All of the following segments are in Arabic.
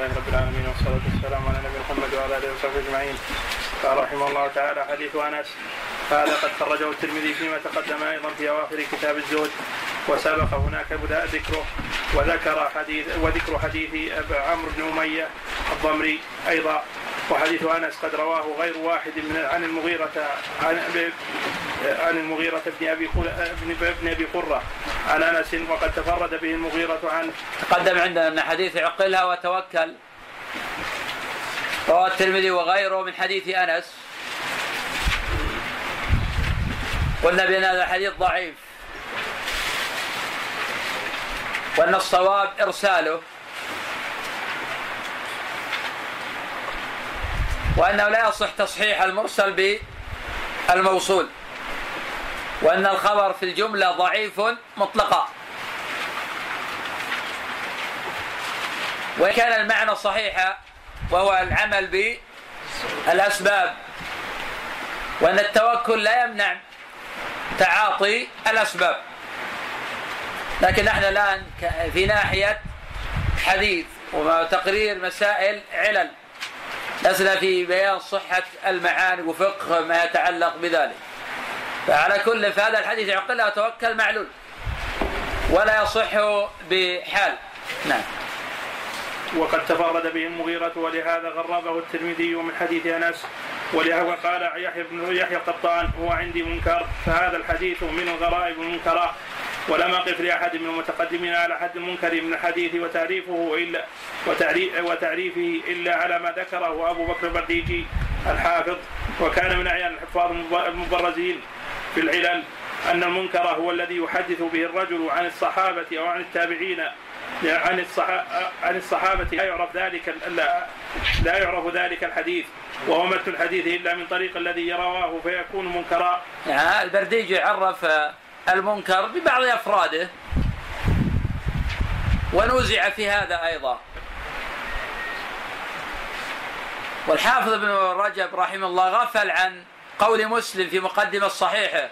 لله رب العالمين والصلاة والسلام على نبينا محمد وعلى آله وصحبه أجمعين. قال رحمه الله تعالى حديث أنس هذا قد خرجه الترمذي فيما تقدم أيضا في أواخر كتاب الزهد وسبق هناك بدأ ذكره وذكر حديث وذكر حديث عمرو بن أمية الضمري أيضا وحديث أنس قد رواه غير واحد من عن المغيرة عن عن المغيرة بن أبي بن أبي قرة. عن أنس وقد تفرد به المغيرة عنه. تقدم عندنا أن حديث عقلها وتوكل رواه الترمذي وغيره من حديث أنس. قلنا بأن هذا الحديث ضعيف. وأن الصواب إرساله. وأنه لا يصح تصحيح المرسل بالموصول. وأن الخبر في الجملة ضعيف مطلقا. وإن كان المعنى صحيحا وهو العمل بالأسباب وأن التوكل لا يمنع تعاطي الأسباب. لكن نحن الآن في ناحية حديث وتقرير مسائل علل. لسنا في بيان صحة المعاني وفقه ما يتعلق بذلك. فعلى كل فهذا الحديث عقلها توكل معلول. ولا يصح بحال. نعم. وقد تفرد به المغيرة ولهذا غربه الترمذي من حديث أنس ولهذا قال يحيى بن يحيى القطان هو عندي منكر. فهذا الحديث من الغرائب المنكرة ولم أقف لأحد من المتقدمين على حد المنكر من الحديث وتعريفه إلا وتعريفه إلا على ما ذكره أبو بكر البرديجي الحافظ وكان من أعيان الحفاظ المبرزين. في العلل أن المنكر هو الذي يحدث به الرجل عن الصحابة أو عن التابعين عن عن الصحابة لا يعرف ذلك لا, لا يعرف ذلك الحديث وهو متن الحديث إلا من طريق الذي يرواه فيكون منكرا. يعني البرديجي عرف المنكر ببعض أفراده ونوزع في هذا أيضا والحافظ ابن رجب رحمه الله غفل عن قول مسلم في مقدمة صحيحة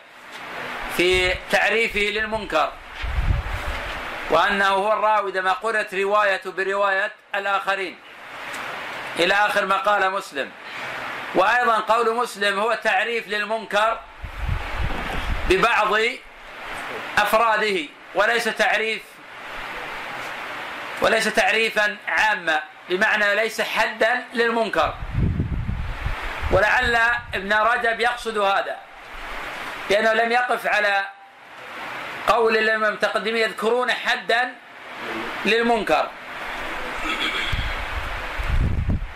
في تعريفه للمنكر وأنه هو الراوي ما قرأت روايته برواية الآخرين. إلى آخر ما قال مسلم. وأيضا قول مسلم هو تعريف للمنكر ببعض أفراده وليس تعريف وليس تعريفا عاما بمعنى ليس حدا للمنكر. ولعل ابن رجب يقصد هذا لأنه لم يقف على قول المتقدمين يذكرون حدا للمنكر.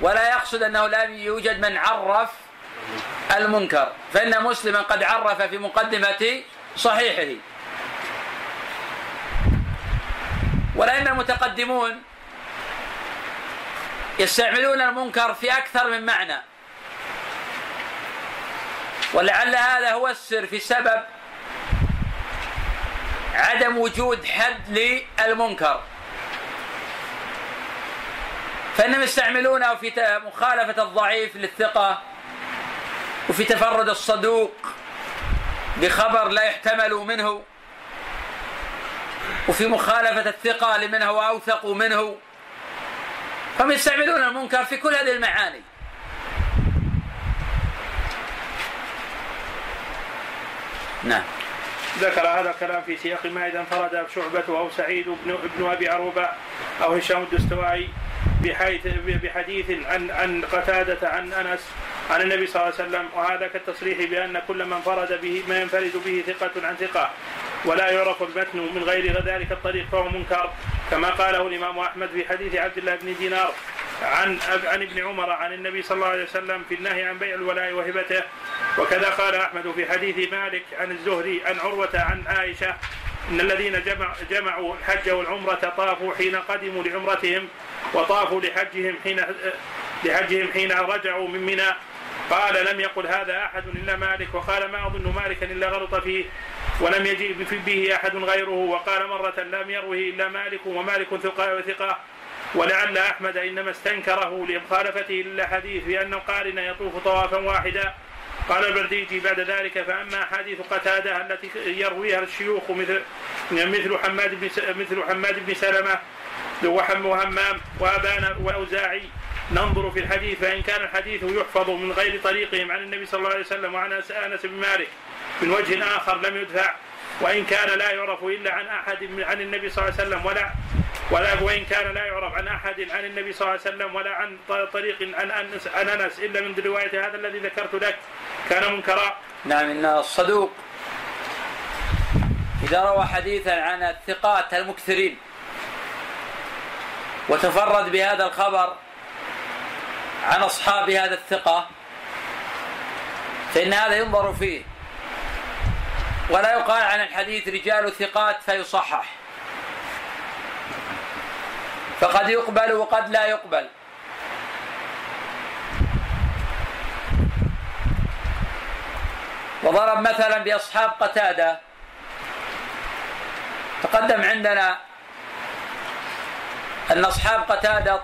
ولا يقصد أنه لم يوجد من عرف المنكر فإن مسلما قد عرف في مقدمة صحيحه. ولأن المتقدمون يستعملون المنكر في أكثر من معنى. ولعل هذا هو السر في سبب عدم وجود حد للمنكر. فإنهم يستعملونه في مخالفة الضعيف للثقة وفي تفرد الصدوق بخبر لا يحتمل منه وفي مخالفة الثقة لمن هو أوثق منه. فهم يستعملون المنكر في كل هذه المعاني. نعم. ذكر هذا الكلام في سياق ما اذا انفرد شعبة أو سعيد بن ابن أبي عروبة أو هشام الدستوائي بحيث بحديث عن عن قتادة عن أنس عن النبي صلى الله عليه وسلم وهذا كالتصريح بأن كل من انفرد به ما ينفرد به ثقة عن ثقة ولا يعرف المتن من غير ذلك الطريق فهو منكر كما قاله الإمام أحمد في حديث عبد الله بن دينار عن عن ابن عمر عن النبي صلى الله عليه وسلم في النهي عن بيع الولاء وهبته. وكذا قال أحمد في حديث مالك عن الزهري عن عروة عن عائشة إن الذين جمع جمعوا الحج والعمرة طافوا حين قدموا لعمرتهم وطافوا لحجهم حين لحجهم حين رجعوا من منى. قال لم يقل هذا أحد إلا مالك. وقال ما أظن مالكا إلا غلط فيه ولم يجئ به أحد غيره. وقال مرة لم يروه إلا مالك ومالك ثقه وثقه ولعل أحمد إنما استنكره لمخالفته للاحاديث بأن القارن يطوف طوافا واحدا. قال البرديجي بعد ذلك فأما أحاديث قتادة التي يرويها الشيوخ مثل مثل حماد بن مثل حماد بن سلمة وحم وهمام وابان وأوزاعي ننظر في الحديث فإن كان الحديث يحفظ من غير طريقهم عن النبي صلى الله عليه وسلم وعن أنس بن مالك من وجه آخر لم يدفع وإن كان لا يعرف إلا عن أحد عن النبي صلى الله عليه وسلم ولا ولا وإن كان لا يعرف عن أحد عن النبي صلى الله عليه وسلم ولا عن طريق عن انس عن أنس إلا من رواية هذا الذي ذكرت لك كان منكرا. نعم ان الصدوق إذا روى حديثا عن الثقات المكثرين وتفرد بهذا الخبر عن أصحاب هذا الثقة فإن هذا ينظر فيه ولا يقال عن الحديث رجال ثقات فيصحح. فقد يقبل وقد لا يقبل. وضرب مثلا بأصحاب قتادة. تقدم عندنا أن أصحاب قتادة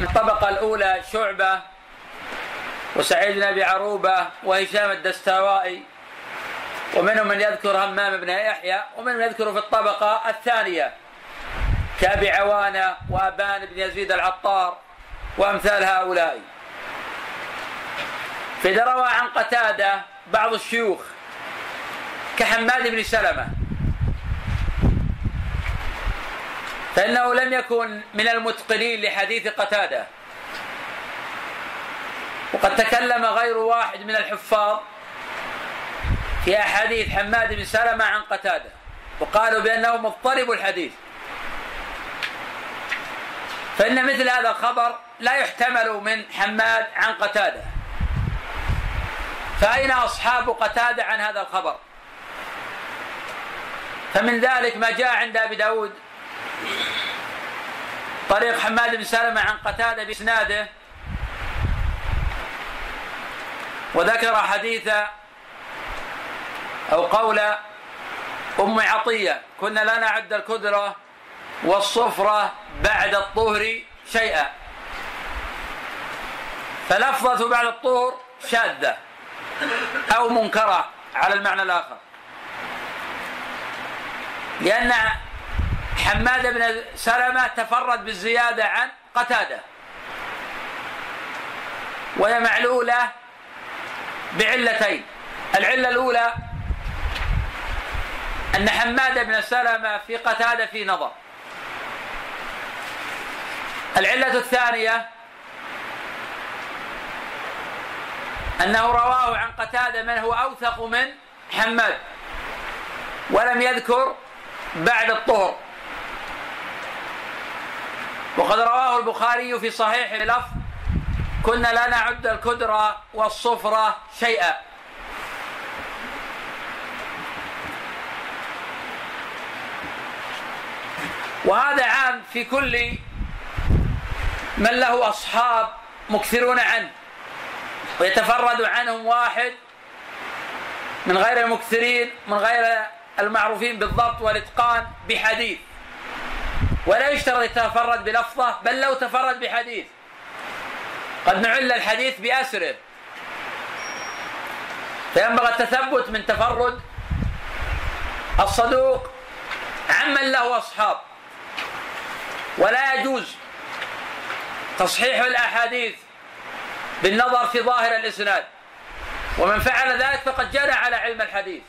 من الطبقة الأولى شعبة وسعيد بن أبي عروبة وهشام الدستوائي ومنهم من يذكر همام بن يحيى ومنهم يذكر في الطبقة الثانية كأبي عوانة وأبان بن يزيد العطار وأمثال هؤلاء. فإذا روى عن قتادة بعض الشيوخ كحماد بن سلمة فإنه لم يكن من المتقنين لحديث قتادة. وقد تكلم غير واحد من الحفاظ في أحاديث حماد بن سلمة عن قتادة وقالوا بأنه مضطرب الحديث. فإن مثل هذا الخبر لا يحتمل من حماد عن قتادة. فأين أصحاب قتادة عن هذا الخبر؟ فمن ذلك ما جاء عند أبي داود طريق حماد بن سلمة عن قتادة بإسناده وذكر حديث أو قول أم عطية كنا لا نعد الكدرة والصفرة بعد الطهر شيئا. فلفظة بعد الطهر شاذة أو منكرة على المعنى الآخر. لأن حماد بن سلمة تفرد بالزيادة عن قتادة. وهي معلولة بعلتين العلة الأولى أن حماد بن سلمة في قتادة في نظر. العلة الثانية أنه رواه عن قتادة من هو أوثق من حماد ولم يذكر بعد الطهر. وقد رواه البخاري في صحيح لفظ كنا لا نعد الكدرة والصفرة شيئا. وهذا عام في كل من له أصحاب مكثرون عنه ويتفرد عنهم واحد من غير المكثرين من غير المعروفين بالضبط والإتقان بحديث. ولا يشترط يتفرد بلفظة بل لو تفرد بحديث. قد نعل الحديث بأسره. فينبغي التثبت من تفرد الصدوق عمن له أصحاب. ولا يجوز تصحيح الأحاديث بالنظر في ظاهر الإسناد. ومن فعل ذلك فقد جنى على علم الحديث.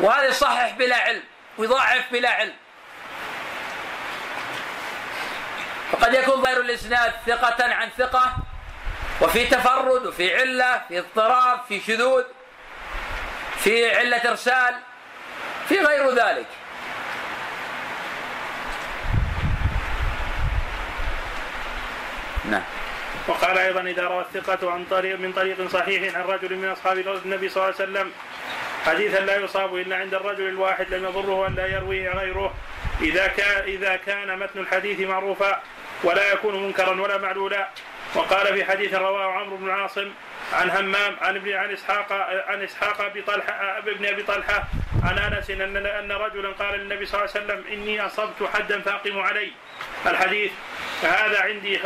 وهذا يصحح بلا علم ويضعف بلا علم. فقد يكون ظاهر الإسناد ثقة عن ثقة وفي تفرد وفي علة في اضطراب في شذوذ في علة إرسال في غير ذلك. نعم. وقال أيضا إذا روى الثقة عن طريق من طريق صحيح عن رجل من أصحاب النبي صلى الله عليه وسلم حديثا لا يصاب إلا عند الرجل الواحد لم يضره أن لا يرويه غيره. إذا كان إذا كان متن الحديث معروفا ولا يكون منكرا ولا معلولا. وقال في حديث رواه عمرو بن عاصم عن همام عن ابن عن اسحاق عن إسحاق أبي طلحه ابن أبي طلحة عن أنس ان ان رجلا قال للنبي صلى الله عليه وسلم إني أصبت حدا فاقم علي. الحديث فهذا عندي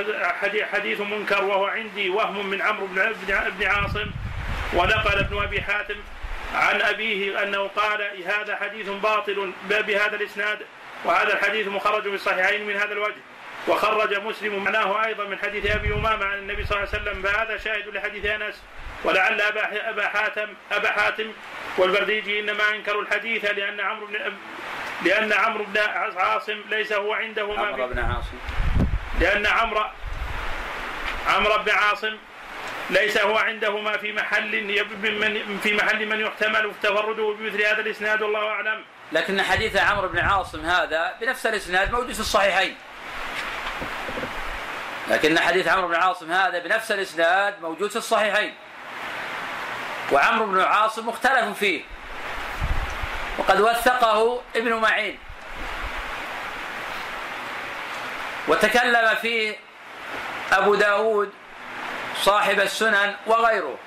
حديث منكر وهو عندي وهم من عمرو بن عاصم ونقل ابن أبي حاتم عن أبيه أنه قال هذا حديث باطل بهذا الإسناد وهذا الحديث مخرج في الصحيحين من هذا الوجه. وخرج مسلم معناه أيضا من حديث أبي أمامة عن النبي صلى الله عليه وسلم فهذا شاهد لحديث أنس. ولعل أبا أبا حاتم أبا حاتم والبرديجي إنما انكروا الحديث لأن عمرو بن لأن عمرو بن عاصم ليس هو عنده ما عمرو بن عاصم لأن عمرو عمرو بن عاصم ليس هو عنده ما في محل من في محل من يحتمل تفرده بمثل هذا الإسناد والله أعلم. لكن حديث عمرو بن عاصم هذا بنفس الإسناد موجود في الصحيحين. لكن حديث عمرو بن عاصم هذا بنفس الإسناد موجود في الصحيحين. وعمرو بن عاصم مختلف فيه. وقد وثقه ابن معين. وتكلم فيه أبو داود صاحب السنن وغيره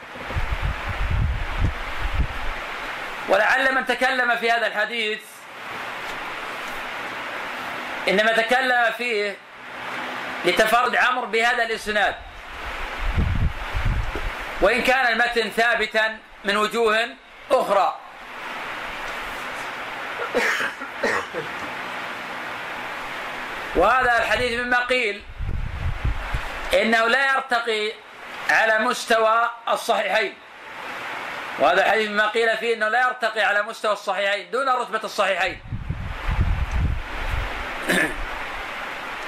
ولعل من تكلم في هذا الحديث إنما تكلم فيه لتفرد عمرو بهذا الإسناد وإن كان المتن ثابتا من وجوه أخرى. وهذا الحديث مما قيل إنه لا يرتقي على مستوى الصحيحين. وهذا الحديث ما قيل فيه إنه لا يرتقي على مستوى الصحيحين دون رتبة الصحيحين.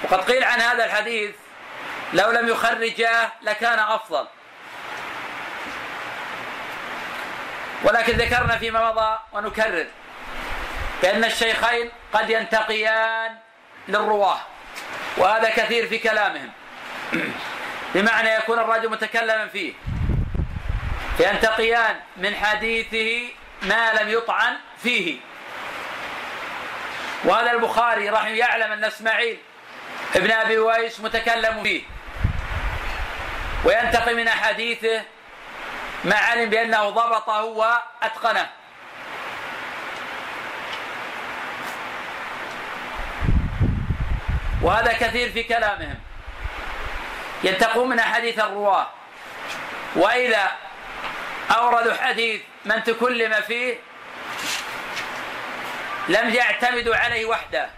وقد قيل عن هذا الحديث لو لم يخرجاه لكان أفضل. ولكن ذكرنا فيما مضى ونكرر بأن الشيخين قد ينتقيان للرواه وهذا كثير في كلامهم. بمعنى يكون الرجل متكلما فيه. فينتقيان من حديثه ما لم يطعن فيه. وهذا البخاري رحمه يعلم أن إسماعيل ابن أبي ويس متكلم فيه. وينتقي من أحاديثه ما علم بأنه ضبطه واتقنه وهذا كثير في كلامهم. ينتقون من أحاديث الرواة. وإذا أوردوا حديث من تكلم فيه لم يعتمدوا عليه وحده.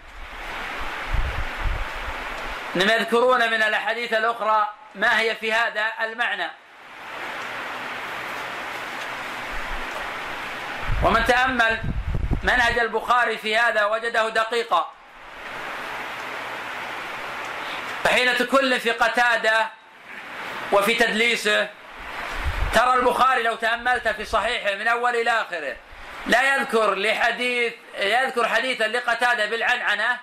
إنما يذكرون من الأحاديث الأخرى ما هي في هذا المعنى. ومن تأمل منهج البخاري في هذا وجده دقيقا. فحين تكلم في قتادة وفي تدليسه ترى البخاري لو تأملت في صحيحه من أول إلى آخره لا يذكر لحديث يذكر حديثا لقتادة بالعنعنة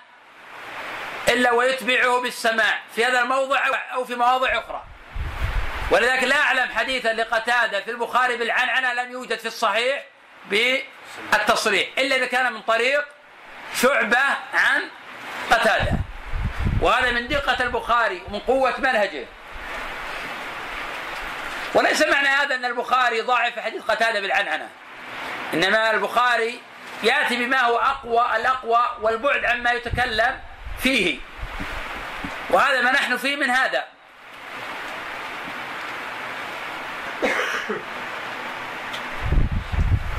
إلا ويتبعه بالسماع في هذا الموضع أو في مواضع أخرى. ولذلك لا أعلم حديثا لقتادة في البخاري بالعنعنة لم يوجد في الصحيح بالتصريح إلا إذا كان من طريق شعبة عن قتادة. وهذا من دقة البخاري ومن قوة منهجه. وليس معنى هذا أن البخاري ضاعف حديث قتادة بالعنعنة. إنما البخاري يأتي بما هو أقوى الأقوى والبعد عما يتكلم فيه. وهذا ما نحن فيه من هذا.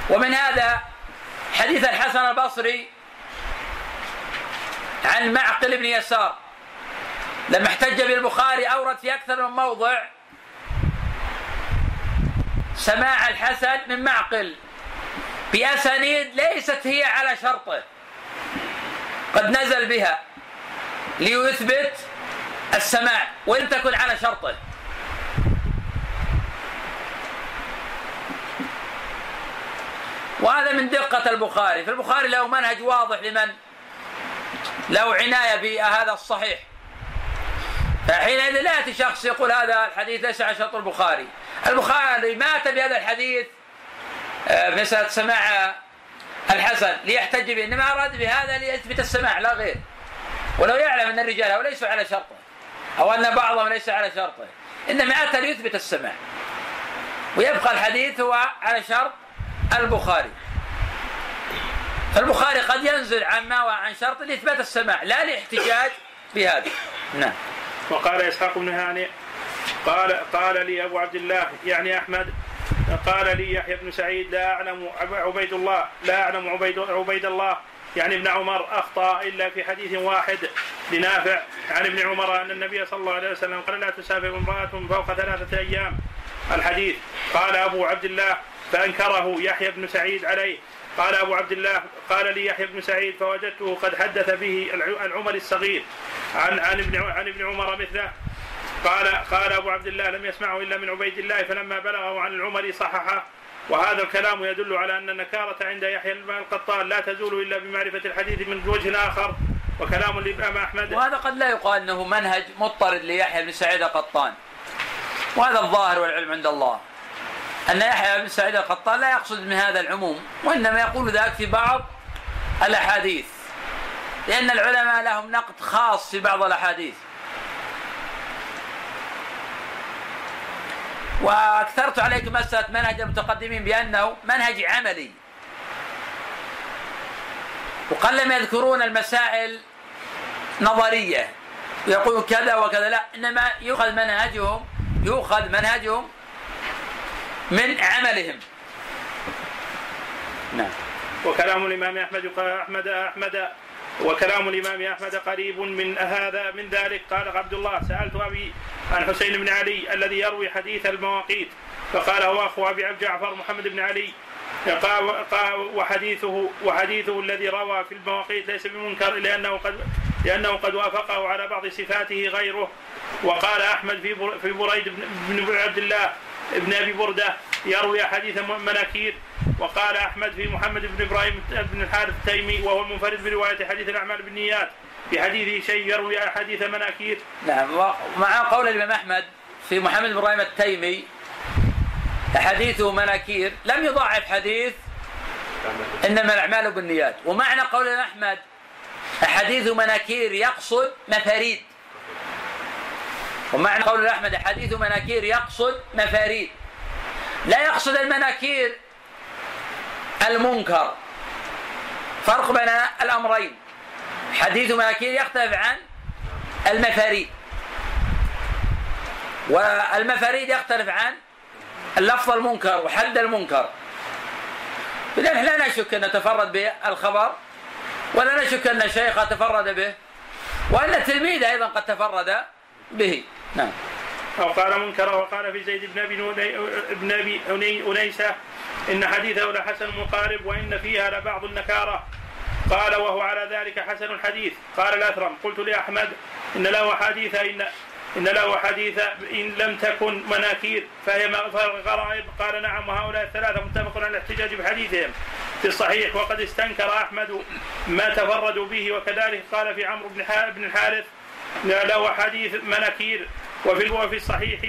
ومن هذا حديث الحسن البصري عن معقل بن يسار. لما احتج بالبخاري أورد في أكثر من موضع. سماع الحسن من معقل بأسانيد ليست هي على شرطه. قد نزل بها ليثبت السماع وإن تكن على شرطه. وهذا من دقة البخاري. فالبخاري له منهج واضح لمن؟ له عناية بهذا الصحيح. فحينئذ لا يأتي شخص يقول هذا الحديث ليس على شرط البخاري. البخاري مات بهذا الحديث آه، مسألة سماع الحسن ليحتج به. إنما أراد بهذا ليثبت السماع لا غير. ولو يعلم أن الرجال ليسوا على شرطه أو أن بعضهم ليس على شرطه. إنما أتى ليثبت السماع. ويبقى الحديث هو على شرط البخاري. فالبخاري قد ينزل عن ما عن شرط لإثبات السماع لا لإحتجاج بهذا. نعم. وقال إسحاق بن هانئ قال قال لي أبو عبد الله يعني أحمد قال لي يحيى بن سعيد لا أعلم عبيد الله لا أعلم عبيد عبيد الله يعني ابن عمر أخطأ إلا في حديث واحد لنافع عن ابن عمر أن النبي صلى الله عليه وسلم قال لا تسافر امرأة فوق ثلاثة أيام. الحديث قال أبو عبد الله فأنكره يحيى بن سعيد عليه. قال أبو عبد الله قال لي يحيى بن سعيد فوجدته قد حدث به العمر الصغير عن عن ابن عن ابن عمر مثله. قال قال أبو عبد الله لم يسمعه إلا من عبيد الله فلما بلغه عن العمر صححه. وهذا الكلام يدل على أن النكارة عند يحيى القطان لا تزول إلا بمعرفة الحديث من وجه آخر وكلام الامام أحمد. وهذا قد لا يقال أنه منهج مضطرد ليحيى بن سعيد القطان. وهذا الظاهر والعلم عند الله. أن يحيى بن سعيد القطان لا يقصد من هذا العموم وإنما يقول ذلك في بعض الأحاديث لأن العلماء لهم نقد خاص في بعض الأحاديث. وأكثرت عليكم مسألة منهج المتقدمين بأنه منهج عملي. وقلما يذكرون المسائل نظرية. ويقولون كذا وكذا لا إنما يؤخذ منهجهم يؤخذ منهجهم من عملهم. نعم. وكلام الإمام أحمد احمد احمد وكلام الإمام أحمد قريب من هذا من ذلك. قال عبد الله سألت أبي عن حسين بن علي الذي يروي حديث المواقيت. فقال هو أخو أبي جعفر محمد بن علي. وحديثه وحديثه الذي روى في المواقيت ليس بمنكر لأنه قد لأنه قد وافقه على بعض صفاته غيره. وقال أحمد في في بريد بن عبد الله ابن أبي بردة يروي حديث مناكير وقال أحمد في محمد بن إبراهيم بن الحارث التيمي وهو المنفرد برواية حديث الأعمال بالنيات. في حديثه شيء يروي حديث مناكير. نعم ومع قول الإمام أحمد في محمد بن إبراهيم التيمي حديثه مناكير. لم يضاعف حديث إنما الأعمال بالنيات. ومعنى قول أحمد حديث مناكير يقصد مفاريد. ومعنى قول أحمد حديث مناكير يقصد مفاريد. لا يقصد المناكير المنكر. فرق بين الأمرين. حديث مناكير يختلف عن المفاريد. والمفاريد يختلف عن اللفظ المنكر وحد المنكر. إذا لا نشك أن تفرد بالخبر ولا نشك أن الشيخ تفرد به وأن التلميذ أيضا قد تفرد به. نعم. أو قال منكر وقال في زيد بن أبي ابن أبي أنيسة إن حديثه لحسن مقارب وإن فيها لبعض النكارة. قال وهو على ذلك حسن الحديث. قال الأثرم قلت لأحمد إن له حديث إن إن له حديث إن لم تكن مناكير فهي غرائب قال نعم وهؤلاء الثلاثة متفق على الاحتجاج بحديثهم. في الصحيح وقد استنكر أحمد ما تفردوا به وكذلك قال في عمرو بن الحارث له حديث مناكير وفي وفي الصحيح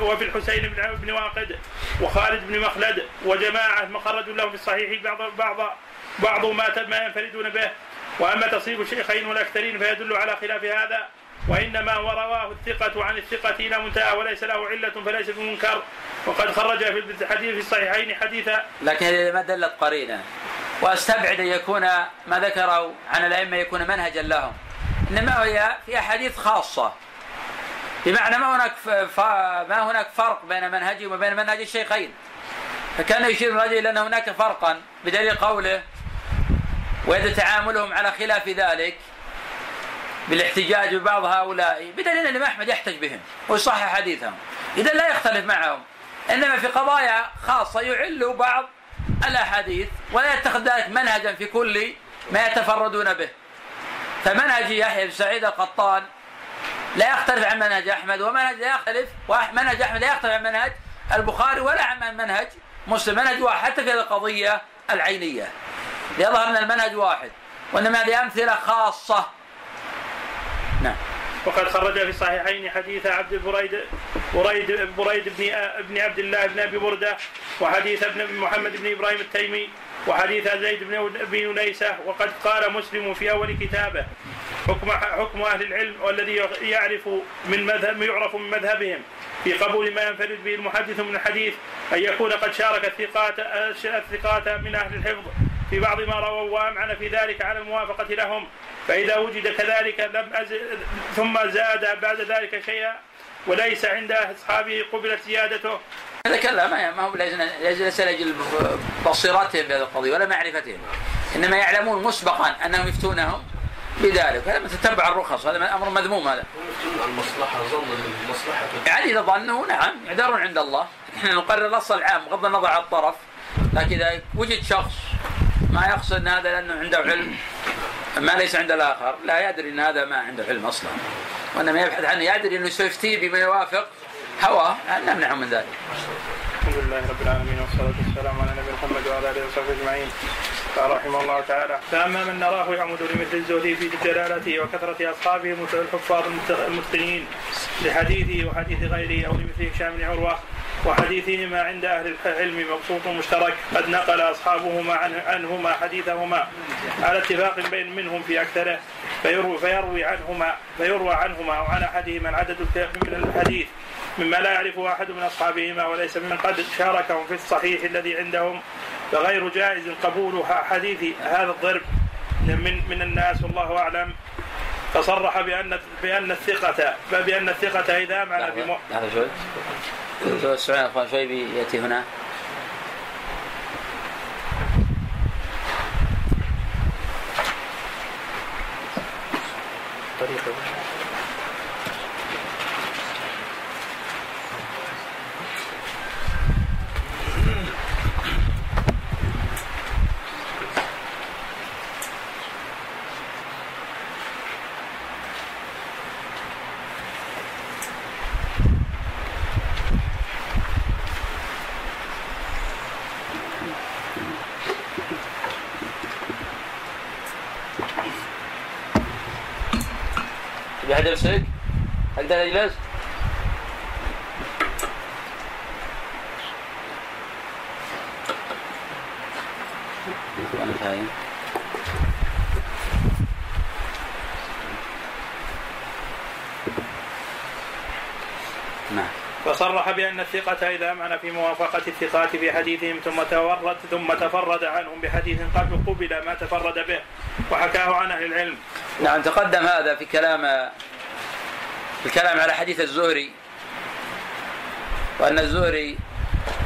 وفي الحسين بن واقد وخالد بن مخلد وجماعة مخرج له في الصحيح بعض بعض بعض ما ما ينفردون به. وأما تصيب الشيخين والاكثرين فيدل على خلاف هذا وإنما هو رواه الثقة عن الثقة إلى منتهى وليس له علة فليس بمنكر. وقد خرج في الحديث في الصحيحين حديثا. لكن هذه ما دلت قرينة وأستبعد أن يكون ما ذكره عن الأئمة يكون منهجا لهم. إنما هي في أحاديث خاصة. بمعنى ما هناك ما هناك فرق بين منهجهم وبين منهج الشيخين. فكان يشير الرجل إلى أن هناك فرقا بدليل قوله وإذا تعاملهم على خلاف ذلك بالاحتجاج ببعض هؤلاء بدليل أن أحمد يحتج بهم ويصحح حديثهم. اذا لا يختلف معهم. إنما في قضايا خاصة يعل بعض الأحاديث ولا يتخذ ذلك منهجا في كل ما يتفردون به. فمنهج يحيى بن سعيد القطان لا يختلف عن منهج أحمد ومنهج لا يختلف ومنهج أحمد لا يختلف عن منهج البخاري ولا عن منهج مسلم. منهج واحد حتى في القضية العينية. ليظهر أن المنهج واحد وانما هذه أمثلة خاصة. نعم. وقد خرج في الصحيحين حديث عبد بريد بريد بريد بن ابن عبد الله بن أبي بردة وحديث ابن محمد بن إبراهيم التيمي وحديث زيد بن انيسه وقد قال مسلم في أول كتابه حكم حكم أهل العلم والذي يعرف من مذهب يعرف من مذهبهم في قبول ما ينفرد به المحدث من الحديث أن يكون قد شارك الثقات الثقات من أهل الحفظ في بعض ما رووا وأمعن في ذلك على الموافقة لهم فإذا وجد كذلك لم أزل ثم زاد بعد ذلك شيئا وليس عند أصحابه قبلت زيادته هذا كلا ما هو ليس لاجل بصيرتهم بهذه القضية ولا معرفتهم. إنما يعلمون مسبقا أنهم يفتونهم بذلك. هذا تتبع الرخص هذا أمر مذموم هذا. المصلحة ظن المصلحة يعني إذا ظنوا نعم يعذرون عند الله. إحنا نقرر الأصل العام بغض النظر عن الطرف. لكن إذا وجد شخص ما يقصد أن هذا لأنه عنده علم ما ليس عند الآخر لا يدري أن هذا ما عنده علم أصلا. وإنما يبحث عنه يدري أنه سيفتيه بما يوافق هواه نمنعه من ذلك. الحمد لله رب العالمين والصلاة والسلام على نبينا محمد وعلى آله وصحبه أجمعين. قال رحمه الله تعالى فأما من نراه يعمد لمثل الزهد في جلالته وكثرة أصحابه الحفاظ المتقنين لحديثه وحديث غيره أو لمثل هشام بن عروة. وحديثهما عند أهل العلم مبسوط مشترك قد نقل أصحابهما عنهما حديثهما. على اتفاق بين منهم في أكثره فيروي, فيروي عنهما فيروى عنهما أو عن أحدهما العدد من الحديث. مما لا يعرفه أحد من أصحابهما وليس ممن قد شاركهم في الصحيح الذي عندهم فغير جائز قبول حديث هذا الضرب من من الناس والله أعلم. فصرح بأن بأن الثقة بأن الثقة إذا معنى في لحظة شوي. شوي بيأتي هنا. طريقة. أقدر أجلس وأنا نعم فصرح بأن الثقة إذا أمعن في موافقة الثقات في حديثهم ثم تورد ثم تفرد عنهم بحديث قبل قبل ما تفرد به وحكاه عن أهل العلم. نعم تقدم هذا في كلام الكلام على حديث الزهري وأن الزهري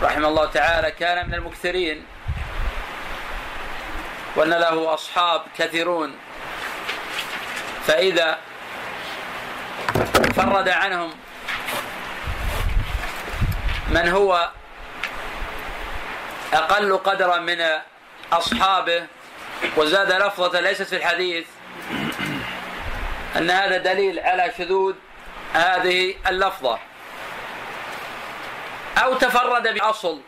رحمه الله تعالى كان من المكثرين وأن له أصحاب كثيرون فإذا فرد عنهم من هو أقل قدرا من أصحابه وزاد لفظة ليست في الحديث أن هذا دليل على شذوذ هذه اللفظة. أو تفرد بأصل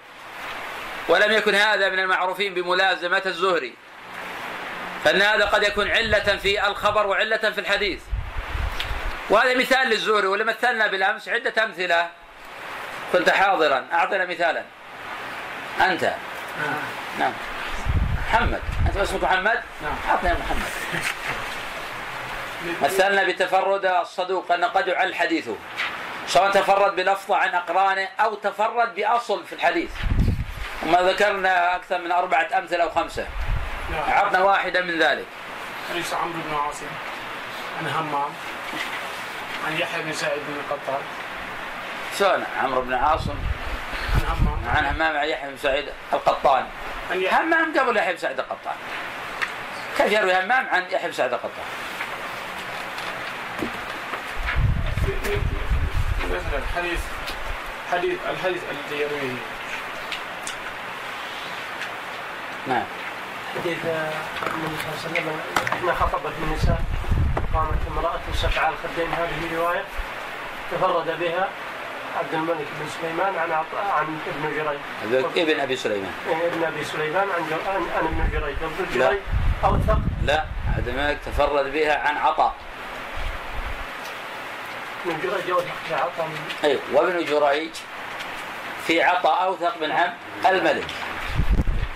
ولم يكن هذا من المعروفين بملازمة الزهري. فإن هذا قد يكون علة في الخبر وعلة في الحديث. وهذا مثال للزهري ولما مثلنا بالأمس عدة أمثلة. كنت حاضرا أعطنا مثالا. أنت. نعم. محمد. أنت اسمك محمد؟ نعم. أعطنا محمد. مثلنا بتفرد الصدوق أن قد يعل حديثه. سواء تفرد بلفظة عن أقرانه أو تفرد بأصل في الحديث. وما ذكرنا أكثر من أربعة أمثلة أو خمسة. عطنا واحدة من ذلك. حديث عمرو بن عاصم؟ عن همام. عن يحيى بن سعيد بن القطان. شلون؟ عمرو بن عاصم. عن همام. عن همام عن يحيى بن سعيد القطان. عن همام قبل يحيى بن سعيد القطان. كيف يروي همام عن يحيى بن سعيد القطان؟ مثلا حديث حديث الحديث الذي يرويه نعم حديث النبي صلى الله عليه وسلم إحنا خطبت النساء قامت امرأة سفع الخدين هذه رواية تفرد بها عبد الملك بن سليمان عن. عن ابن جريج ابن ابي سليمان ابن ابي سليمان عن. عن, ابن جريج ابن. جريج أوثق لا عبد الملك تفرد بها عن عطاء جريج في عطاء من أي وابن جريج في عطاء اوثق من عبد الملك.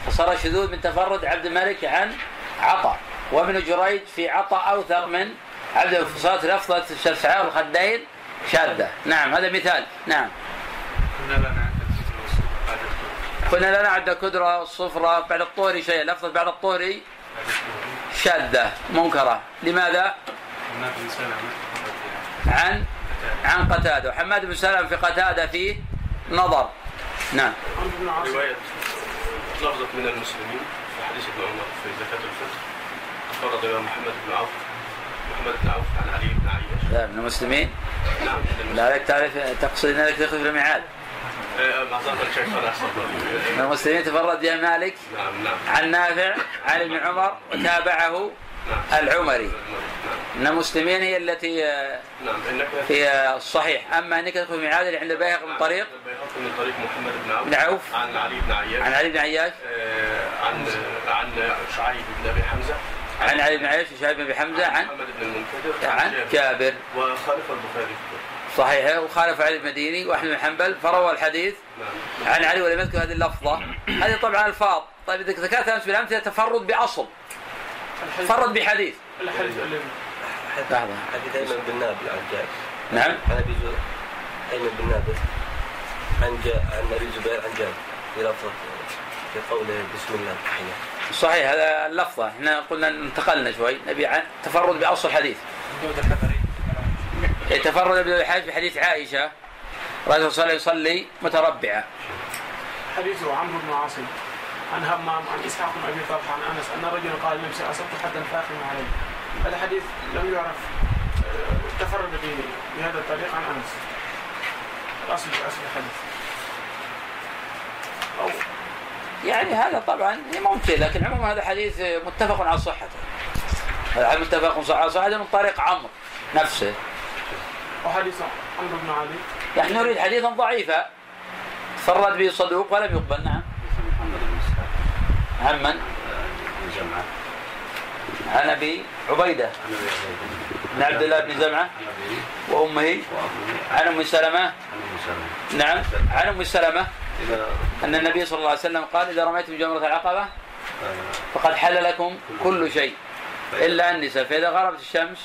فصار شذوذ من تفرد عبد الملك عن عطاء. وابن جريج في عطاء اوثق من عبد فصارت لفظة شفعاء الخدين شاذة. نعم هذا مثال. نعم. كنا لنا عند كنا لنا عند كدرة والصفرة بعد الطهري شيء. لفظة بعد الطهري شاذة منكرة. لماذا؟ عن عن قتادة. وحماد بن سلمة في قتادة فيه نظر. نعم. رواية لفظة من المسلمين في حديث ابن عمر في زكاة الفطر. تفرد الإمام محمد بن عوف. محمد بن عوف عن علي بن عياش لا من المسلمين؟ نعم لا تعرف تقصد إنك تخرج الميعاد. آه، معذرة الشيخ صالح من المسلمين تفرد بها مالك نعم نعم. عن نافع عن ابن عمر وتابعه العمري. من المسلمين هي التي آه، هي الصحيح. أما أنك تدخل الميعاد اللي عند البيهقي من طريق؟ من طريق محمد بن عوف. بن عوف. عن علي بن عياش. عن علي بن عياش. آه، عن عن شعيب بن أبي حمزة. عن علي بن عياش وشعيب بن أبي حمزة. عن محمد بن المنكدر عن جابر. جابر. وخالف البخاري صحيح. وخالف علي المديني وأحمد بن حنبل. فروى الحديث نعم. عن علي ولم يذكر هذه اللفظة. هذه طبعا ألفاظ. طيب إذا ذكرت أمس بالامثله تفرد بأصل. الحديث تفرد بحديث. الحديث لحظة. حديث ايمن بن نابل عن جابر نعم. عن ابي زر ايمن بن نابل عن جا... عن أبي الزبير عن جابر في لفظه في قوله بسم الله التحيه صحيح هذا اللفظة. إحنا قلنا انتقلنا شوي. نبي عن تفرد باصل الحديث. إيه، تفرد ابن الحاج بحديث عائشة. رجل صلى يصلي متربعة. حديث عمرو بن عاصم. عن همام عن إسحاق بن أبي طلحة عن أنس أن رجلا قال لنفسه أصبت حدا فاخما عليه هذا حديث لم يعرف آه، تفرد به بهذا الطريق عن أنس. الاصل اصل الحديث أو يعني هذا طبعا ممكن لكن عموما هذا حديث متفق على صحته. هذا متفق على صحته. من طريق عمرو نفسه. وحديث عمرو بن علي. نحن نريد حديثا ضعيفا. تفرد به صدوق ولم يقبل نعم. عن من؟ بن جمعه عن ابي عبيدة. بن عبد الله بن زمعة. وامه عن أم سلمة. نعم. عن أم سلمة. أن النبي صلى الله عليه وسلم قال إذا رميتم جمرة العقبة آه، فقد حل لكم كل شيء. إلا النساء. فإذا غربت الشمس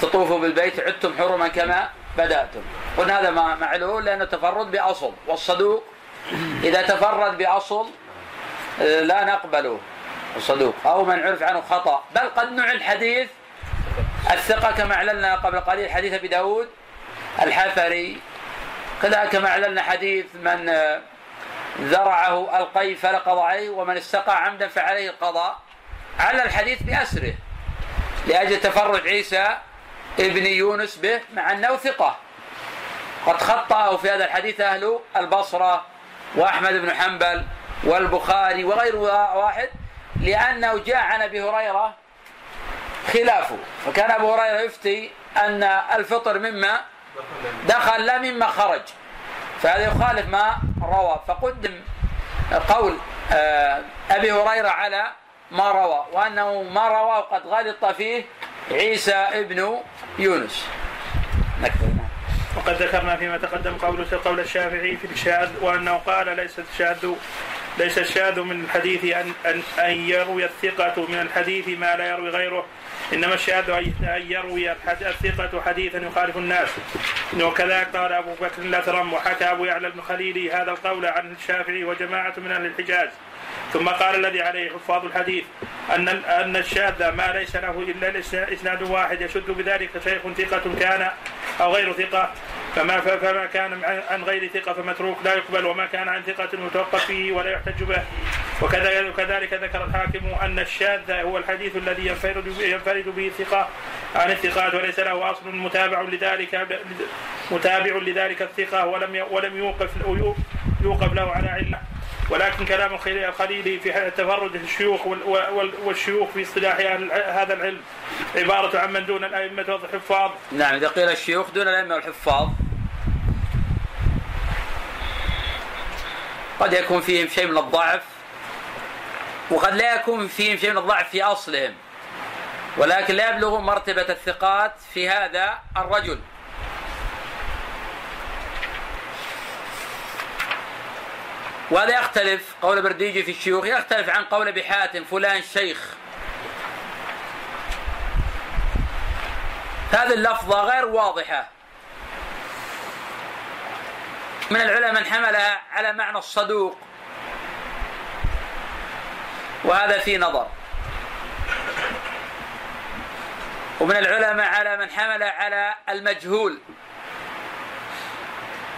تطوفوا بالبيت عدتم حرما كما بدأتم. قلنا هذا ما معلول لأنه تفرد بأصل والصدوق إذا تفرد بأصل لا نقبله. الصدوق أو من عرف عنه خطأ. بل قد نعل حديث الثقة كما اعلنا قبل قليل حديث أبي داود الحفري. كذا كما اعلنا حديث من آه، ذرعه القي فلقض عليه ومن استقى عمدا فعليه القضاء. على الحديث بأسره. لأجل تفرد عيسى ابن يونس به مع أنه ثقة. قد خطأه في هذا الحديث أهل البصرة وأحمد بن حنبل. والبخاري وغير واحد لأنه جاء عن أبي هريرة خلافه. فكان أبو هريرة يفتي أن الفطر مما دخل لا مما خرج. فهذا يخالف ما روى. فقدم قول آه، أبي هريرة على ما روى وأنه ما رواه قد غلط فيه عيسى ابن يونس. نكتب. وقد ذكرنا فيما تقدم قول قول الشافعي في الشاذ وأنه قال ليس الشاذ ليس الشاذ من الحديث ان ان أن يروي الثقة من الحديث ما لا يروي غيره. إنما الشاذ أن يروي الثقة حديثا يخالف الناس. وكذلك قال أبو بكر الأثرم وحكى أبو يعلى بن خليلي هذا القول عن الشافعي وجماعة من أهل الحجاز. ثم قال الذي عليه حفاظ الحديث أن أن الشاذ ما ليس له إلا إسناد واحد يشد بذلك شيخ ثقة كان أو غير ثقة فما فما كان عن- غير ثقة فمتروك لا يقبل وما كان عن ثقة يتوقف فيه ولا يحتج به. وكذلك ذكر الحاكم أن الشاذ هو الحديث الذي ينفرد ينفرد به الثقة عن الثقات وليس له أصل متابع لذلك متابع لذلك الثقة ولم ولم يوقف يوقف له على علة. ولكن كلام الخليل الخليلي في تفرد الشيوخ وال- وال- والشيوخ في اصطلاح هذا العلم. عبارة عن من دون الأئمة والحفاظ. نعم إذا قيل الشيوخ دون الأئمة والحفاظ. قد يكون فيهم شيء من الضعف وقد لا يكون فيهم شيء من الضعف في أصلهم. ولكن لا يبلغون مرتبة الثقات في هذا الرجل. وهذا يختلف قول برديجي في الشيوخ يختلف عن قول أبي حاتم فلان شيخ. هذه اللفظة غير واضحة. من العلماء من حملها على معنى الصدوق. وهذا في نظر. ومن العلماء على من حمل على المجهول.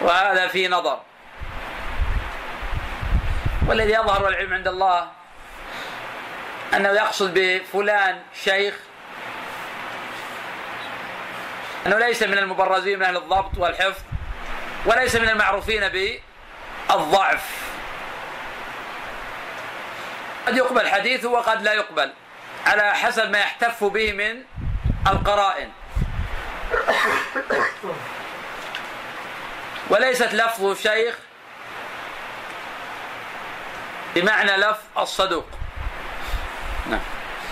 وهذا في نظر. والذي يظهر العلم عند الله أنه يقصد بفلان شيخ أنه ليس من المبرزين من أهل الضبط والحفظ وليس من المعروفين بالضعف. قد يقبل حديثه وقد لا يقبل على حسب ما يحتف به من القرائن. وليست لفظ شيخ بمعنى لفظ الصدوق. نعم.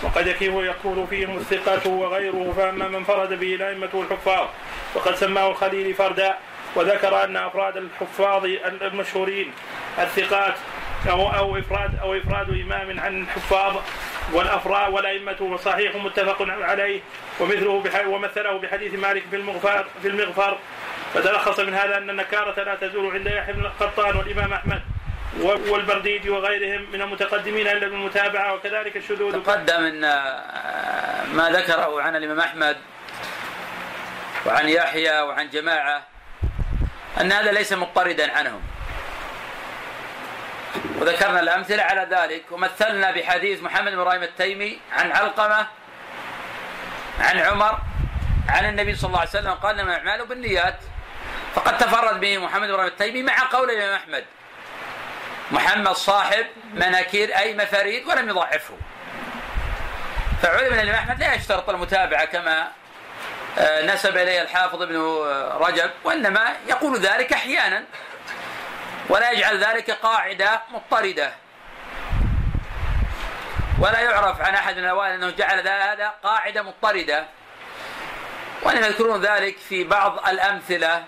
وقد يكون فيهم الثقة وغيره فأما من فرد به الأئمة الحفاظ وقد سماه الخليل فردا وذكر أن أفراد الحفاظ المشهورين الثقات أو أو إفراد أو إفراد إمام عن الحفاظ والأفراد والأئمة صحيح متفق عليه ومثله ومثله بحديث مالك في المغفر في المغفر. فتلخص من هذا أن النكارة لا تزول عند يحيى بن القطان والإمام أحمد. والبرديجي وغيرهم من المتقدمين إلا بالمتابعة وكذلك الشذوذ تقدم إن ما ذكره عن الإمام أحمد وعن يحيى وعن جماعة أن هذا ليس مضطردا عنهم. وذكرنا الأمثلة على ذلك ومثلنا بحديث محمد بن إبراهيم التيمي عن علقمة عن عمر عن النبي صلى الله عليه وسلم قال إنما الاعمال بالنيات. فقد تفرد به محمد بن إبراهيم التيمي مع قول الإمام أحمد. محمد صاحب مناكير أي مفاريد ولم يضعفه. فعلم أن الإمام أحمد لا يشترط المتابعة كما آه، نسب إليه الحافظ ابن رجب وإنما يقول ذلك أحيانا. ولا يجعل ذلك قاعدة مضطردة. ولا يعرف عن أحد من الأوائل أنه جعل هذا قاعدة مضطردة. وإنما يذكرون ذلك في بعض الأمثلة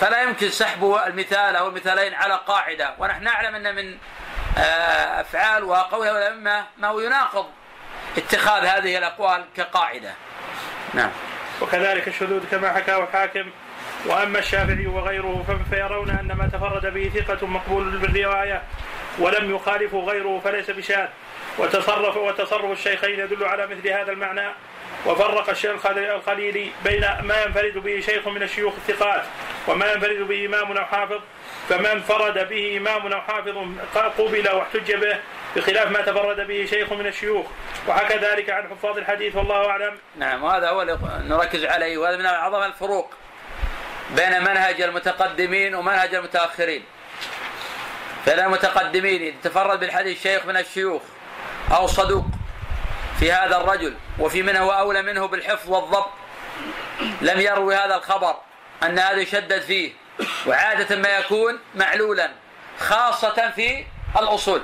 فلا يمكن سحب المثال أو المثالين على قاعدة ونحن نعلم أن من آه، أفعال وقول الائمه ما هو يناقض اتخاذ هذه الأقوال كقاعدة. نعم. وكذلك الشذوذ كما حكاه الحاكم وأما الشافعي وغيره فيرون أن ما تفرد به ثقة مقبول بالرواية ولم يخالفه غيره فليس بشاذ وتصرف وتصرف الشيخين يدل على مثل هذا المعنى وفرق الشيخ الخليلي بين ما ينفرد به شيخ من الشيوخ الثقات وما ينفرد به إمام أو حافظ فما انفرد به إمام أو حافظ قبل واحتج به بخلاف ما تفرد به شيخ من الشيوخ. وحكى ذلك عن حفاظ الحديث والله أعلم. نعم وهذا هو نركز عليه وهذا من أعظم الفروق بين منهج المتقدمين ومنهج المتأخرين. فإن المتقدمين تفرد بالحديث شيخ من الشيوخ أو صدوق في هذا الرجل وفي من هو أولى منه بالحفظ والضبط. لم يروي هذا الخبر أن هذا يشدد فيه. وعادة ما يكون معلولا خاصة في الأصول.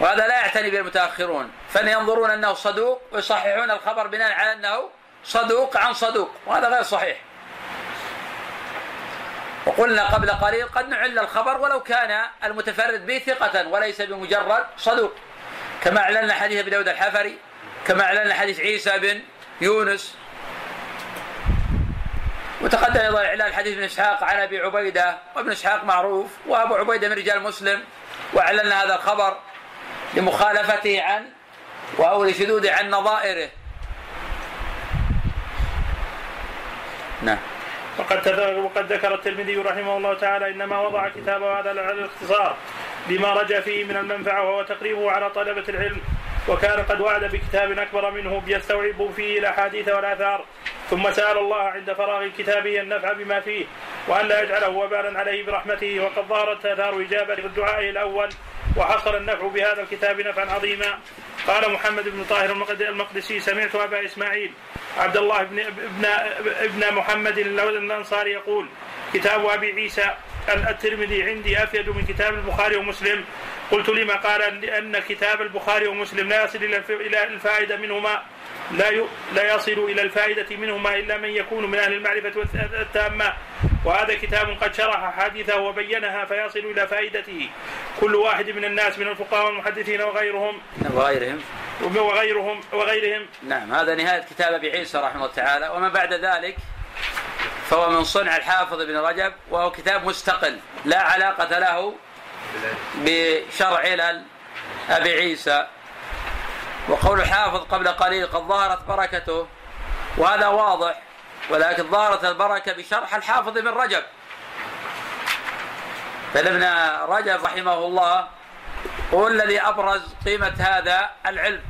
وهذا لا يعتني به المتأخرون فلينظرون أنه صدوق ويصححون الخبر بناء على أنه صدوق عن صدوق. وهذا غير صحيح. وقلنا قبل قليل قد نعل الخبر ولو كان المتفرد به ثقة وليس بمجرد صدوق. كما أعلنا حديث أبي داود الحفري كما أعلنا حديث عيسى بن يونس وتقدم أيضا إعلان حديث ابن إسحاق عن أبي عبيدة وابن إسحاق معروف وأبو عبيدة من رجال مسلم واعلنا هذا الخبر لمخالفته عن أو لشذوذ عن نظائره. نعم. وقد وقد ذكر الترمذي رحمه الله تعالى إنما وضع كتابه هذا على الإختصار لما رجا فيه من المنفعة وهو تقريبه على طلبة العلم وكان قد وعد بكتاب أكبر منه بيستوعب فيه الأحاديث والآثار. ثم سأل الله عند فراغ كتابه النفع بما فيه وأن لا يجعله وبالا عليه برحمته وقد ظهرت آثار إجابة لدعائه الأول وحصل النفع بهذا الكتاب نفعا عظيما. قال محمد بن طاهر المقدسي سمعت أبا إسماعيل عبد الله بن ابن ابن محمد الأنصاري يقول كتاب أبي عيسى الترمذي عندي أفيد من كتاب البخاري ومسلم. قلت لما قال لأن كتاب البخاري ومسلم لا يصل إلى الفائدة منهما لا لا يصل إلى الفائدة منهما إلا من يكون من أهل المعرفة التامة. وهذا كتاب قد شرح احاديثه وبينها فيصل إلى فائدته. كل واحد من الناس من الفقهاء والمحدثين وغيرهم. وغيرهم. وغيرهم وغيرهم. نعم هذا نهاية كتاب أبي عيسى رحمه الله تعالى. وما بعد ذلك فهو من صنع الحافظ ابن رجب وهو كتاب مستقل لا علاقة له بشرع أبي عيسى. وقول الحافظ قبل قليل قد ظهرت بركته وهذا واضح ولكن ظهرت البركة بشرح الحافظ ابن رجب. فابن رجب رحمه الله هو الذي أبرز قيمة هذا العلم.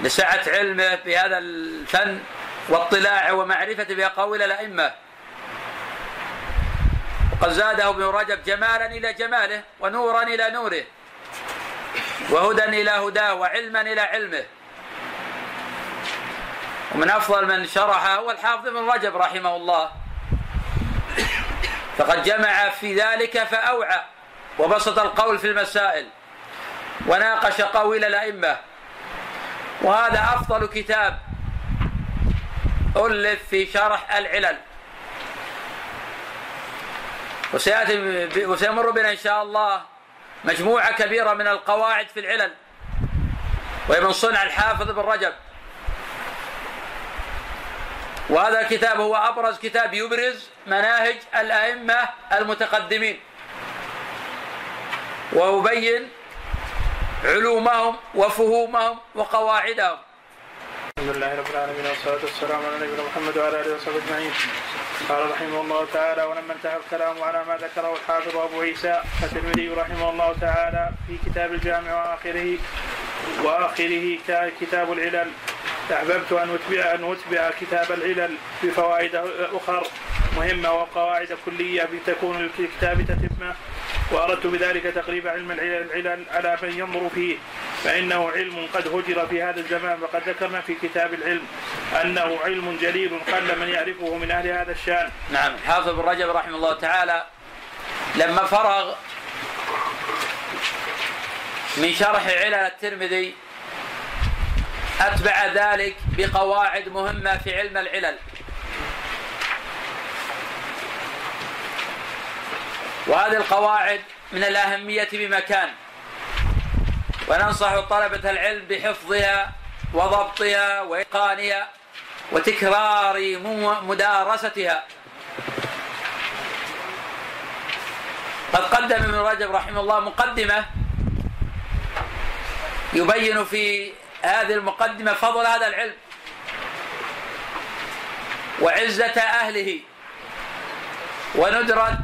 لسعة علمه بهذا الفن واطلاعه ومعرفته بأقاويل الأئمة. وقد زاده ابن رجب جمالا إلى جماله ونورا إلى نوره. وهدى إلى هداه وعلما إلى علمه. ومن أفضل من شرحه هو الحافظ ابن رجب رحمه الله. فقد جمع في ذلك فأوعى وبسط القول في المسائل وناقش قويل الأئمة. وهذا أفضل كتاب ألف في شرح العلل. وسيأتي وسيمر بنا إن شاء الله مجموعة كبيرة من القواعد في العلل. وهي من صنع الحافظ بن رجب. وهذا الكتاب هو أبرز كتاب يبرز مناهج الأئمة المتقدمين. ويبين علومهم وفهومهم وقواعدهم. الحمد لله رب العالمين والصلاة والسلام على نبينا محمد وعلى آله وصحبه أجمعين. قال رحمه الله تعالى ولما انتهى الكلام على ما ذكره الحافظ أبو عيسى الترمذي رحمه الله تعالى في كتاب الجامع وآخره وآخره كتاب العلل أحببت أن أتبع أن أتبع كتاب العلل بفوائد أخر مهمة وقواعد كلية تكون للكتاب تتمة وأردت بذلك تقريب علم العلل على من ينظر فيه فإنه علم قد هجر في هذا الزمان وقد ذكرنا في كتاب العلم أنه علم جليل قل من يعرفه من أهل هذا الشأن. نعم. حافظ بن رجب رحمه الله تعالى لما فرغ من شرح علل الترمذي أتبع ذلك بقواعد مهمة في علم العلل. وهذه القواعد من الأهمية بمكان. وننصح طلبة العلم بحفظها وضبطها وإتقانها وتكرار مدارستها. قد قدم ابن رجب رحمه الله مقدمة يبين في هذه المقدمة فضل هذا العلم وعزة أهله. وندرة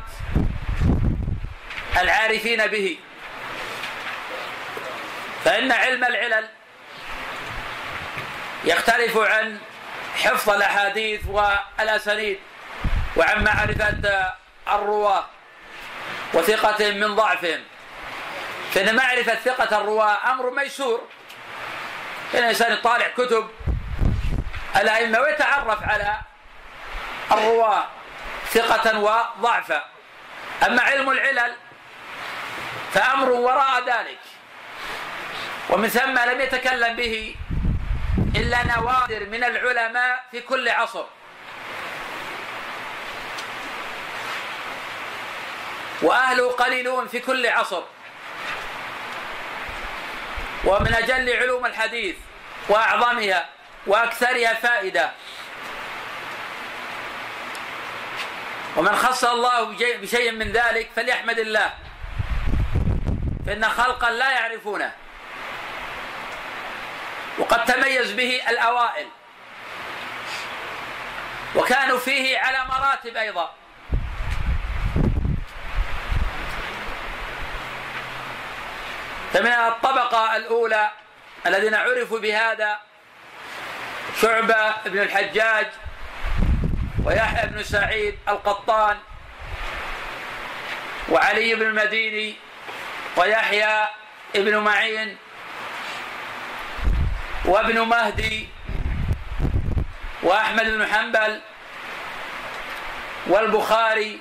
العارفين به. فإن علم العلل يختلف عن حفظ الأحاديث والأسانيد وعن معرفة الرواة وثقة من ضعفهم. فإن معرفة ثقة الرواة أمر ميسور. إن الإنسان يطالع كتب الأئمة ويتعرف على الرواة ثقة وضعفا. أما علم العلل فأمر وراء ذلك. ومن ثم لم يتكلم به إلا نوادر من العلماء في كل عصر. وأهله قليلون في كل عصر. ومن أجل علوم الحديث وأعظمها وأكثرها فائدة. ومن خص الله بشيء من ذلك فليحمد الله. فإن خلقا لا يعرفونه. وقد تميز به الأوائل. وكانوا فيه على مراتب أيضا. فمن الطبقة الأولى الذين عرفوا بهذا شعبة بن الحجاج ويحيى بن سعيد القطان وعلي بن المديني ويحيى ابن معين وابن مهدي وأحمد بن حنبل والبخاري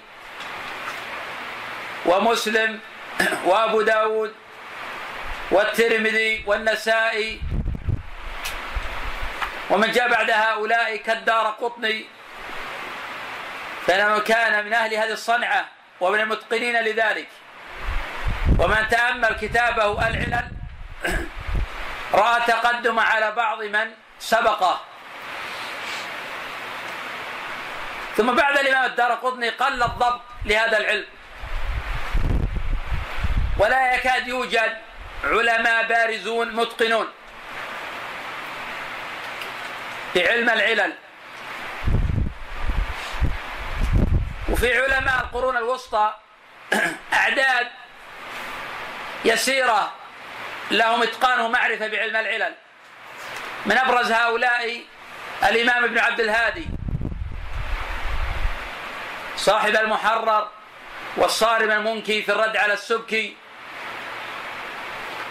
ومسلم وأبو داود والترمذي والنسائي ومن جاء بعد هؤلاء كالدار قطني فإنه كان من أهل هذه الصنعة ومن المتقنين لذلك. ومن تأمل كتابه العلل رأى تقدم على بعض من سبقه. ثم بعد الإمام الدار قطني قل الضبط لهذا العلم. ولا يكاد يوجد علماء بارزون متقنون في علم العلل. وفي علماء القرون الوسطى أعداد يسيرة لهم إتقان ومعرفة بعلم العلل. من أبرز هؤلاء الإمام ابن عبد الهادي صاحب المحرر والصارم المنكي في الرد على السبكي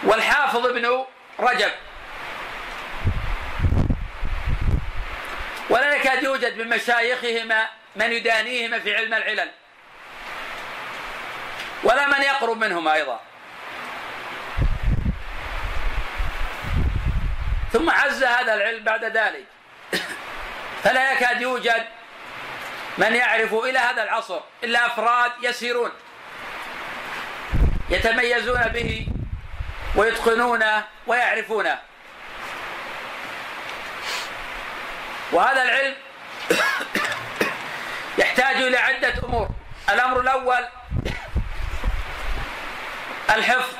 والحافظ ابن رجب. ولا يكاد يوجد من مشايخهما من يدانيهما في علم العلل ولا من يقرب منهما أيضا. ثم عز هذا العلم بعد ذلك. فلا يكاد يوجد من يعرف إلى هذا العصر إلا أفراد يسيرون يتميزون به ويتقنونه ويعرفونه. وهذا العلم يحتاج إلى عدة أمور. الأمر الأول الحفظ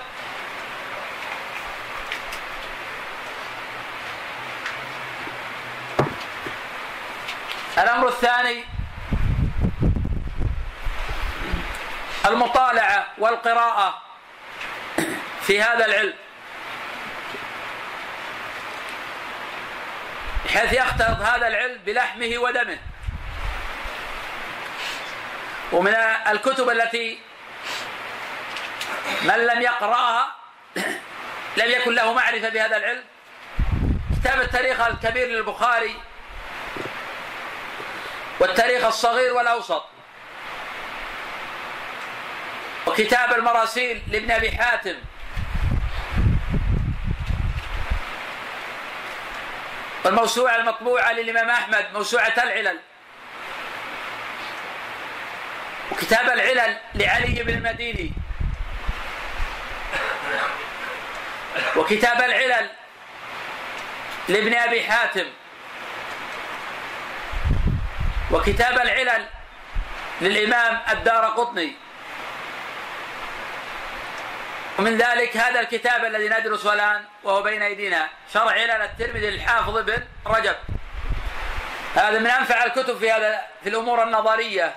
الأمر الثاني المطالعة والقراءة في هذا العلم بحيث يختلط هذا العلم بلحمه ودمه. ومن الكتب التي من لم يقرأها لم يكن له معرفة بهذا العلم كتاب التاريخ الكبير للبخاري والتاريخ الصغير والأوسط. وكتاب المراسيل لابن أبي حاتم. والموسوعة المطبوعة للإمام أحمد موسوعة العلل. وكتاب العلل لعلي بن المديني. وكتاب العلل لابن أبي حاتم. وكتاب العلل للإمام الدار قطني. ومن ذلك هذا الكتاب الذي ندرسه الآن وهو بين أيدينا شرع علل الترمذي للحافظ ابن رجب. هذا من أنفع الكتب في هذا في الأمور النظرية